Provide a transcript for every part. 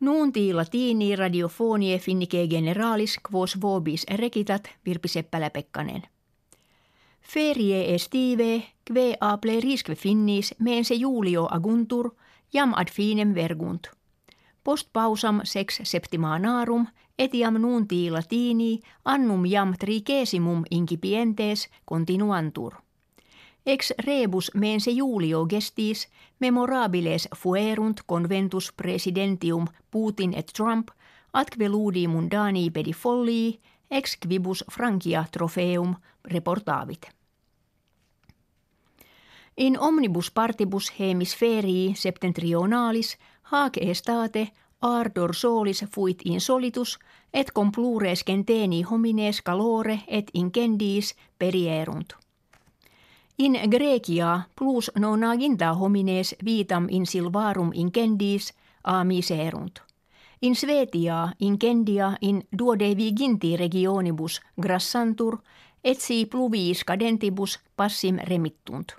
Nuunti latini radiofonie finnike generalis quos vobis recitat Virpi Seppälä-Pekkanen. Ferie estive, kve aple risque finnis mense julio aguntur, jam ad finem vergunt. Post pausam sex septimanarum etiam nunti latini annum jam trigesimum incipientes continuantur. Ex rebus mense Julio gestis memorabiles fuerunt conventus presidentium Putin et Trump atque ludi mundani pedifollii ex quibus Frankia trofeum reportavit. In omnibus partibus hemisferii septentrionalis hac estate ardor solis fuit insolitus et complures genteni homines calore et incendiis perierunt. In Grecia plus nonaginta homines vitam in silvarum incendiis a miserunt. In Svetia incendia in duodeviginti regionibus grassantur et si pluviis cadentibus passim remittunt.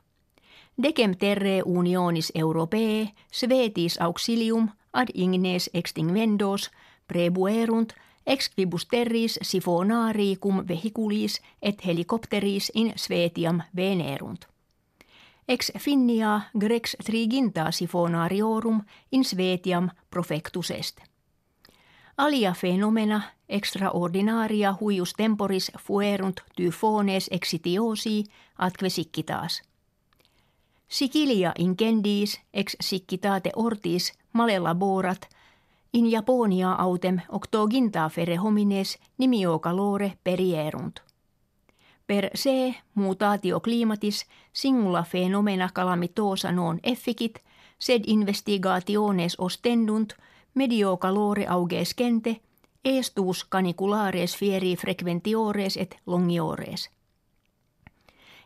Decem terre unionis europee svetis auxilium ad ignes extinguendos prebuerunt ex quibus terris sifonari cum vehiculis et helicopteris in Svetiam venerunt. Ex finnia grex triginta sifonariorum in Svetiam profectus est. Alia fenomena extraordinaria huius temporis fuerunt typhones exitiosi atque siccitaas. Sicilia incendiis ex siccitate ortis male laborat – In Japonia autem octoginta fere homines nimio calore perierunt. Per se mutatio climatis singula fenomena calamitosa non efficit, sed investigationes ostendunt medio calore auges gente, estus caniculares fieri frequentiores et longiores.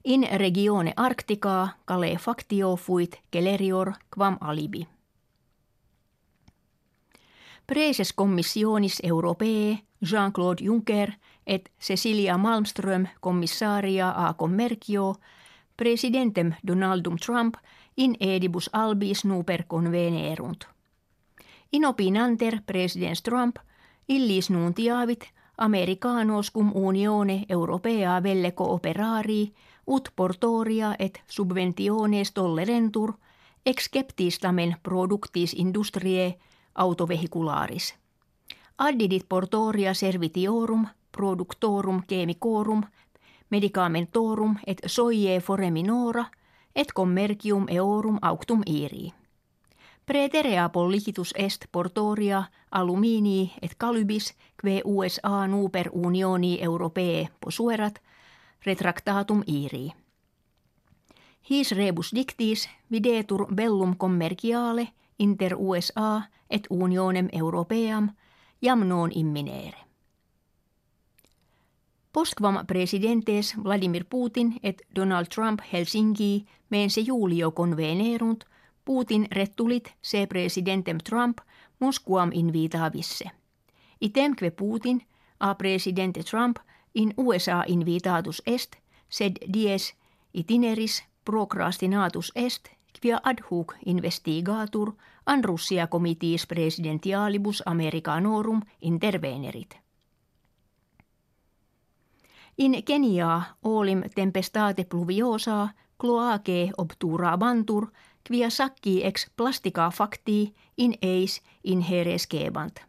In regione Arctica cale factio fuit celerior quam alibi. Preses commissionis europee Jean-Claude Juncker et Cecilia Malmström commissaria a commercio presidentem Donaldum Trump in edibus albis nuper convenerunt. In opinanter presidens Trump illis nuntiavit Americanos cum unione europea velle cooperari ut portoria et subventiones tollerentur exceptis tamen productis industrie autovehicularis. Addidit portoria servitiorum, productorum chemicorum, medicamentorum et soie foreminora, et commercium eorum auctum irii. Preterea pollicitus est portoria aluminii et calybis, que USA nuper unioni europee posuerat, retractatum irii. His rebus dictis videtur bellum commerciale inter USA et unionem europeam jam non imminere. Postquam presidentes Vladimir Putin et Donald Trump Helsinki mense julio convenerunt, Putin rettulit se presidentem Trump Moskuam invitavisse. Itemque Putin a presidente Trump in USA invitatus est, sed dies itineris procrastinatus est quia ad hoc investigatur an Russia comitiis presidentialibus Americanorum intervenerit. In Kenia olim tempestate pluviosa cloace obtura bantur quia sacci ex plastica facti in eis inherescebant.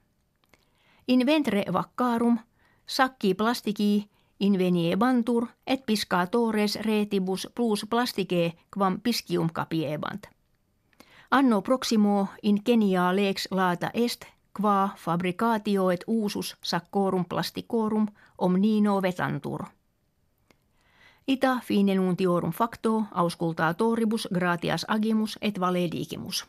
In ventre vaccarum sacci plastiki inveniebantur et piscatores retibus plus plastike quam piscium capiebant. Anno proximo in Kenia lex lata est qua fabricatio et usus saccorum plasticorum omnino vetantur. Ita fine nuntiorum facto auscultatoribus gratias agimus et valedigimus.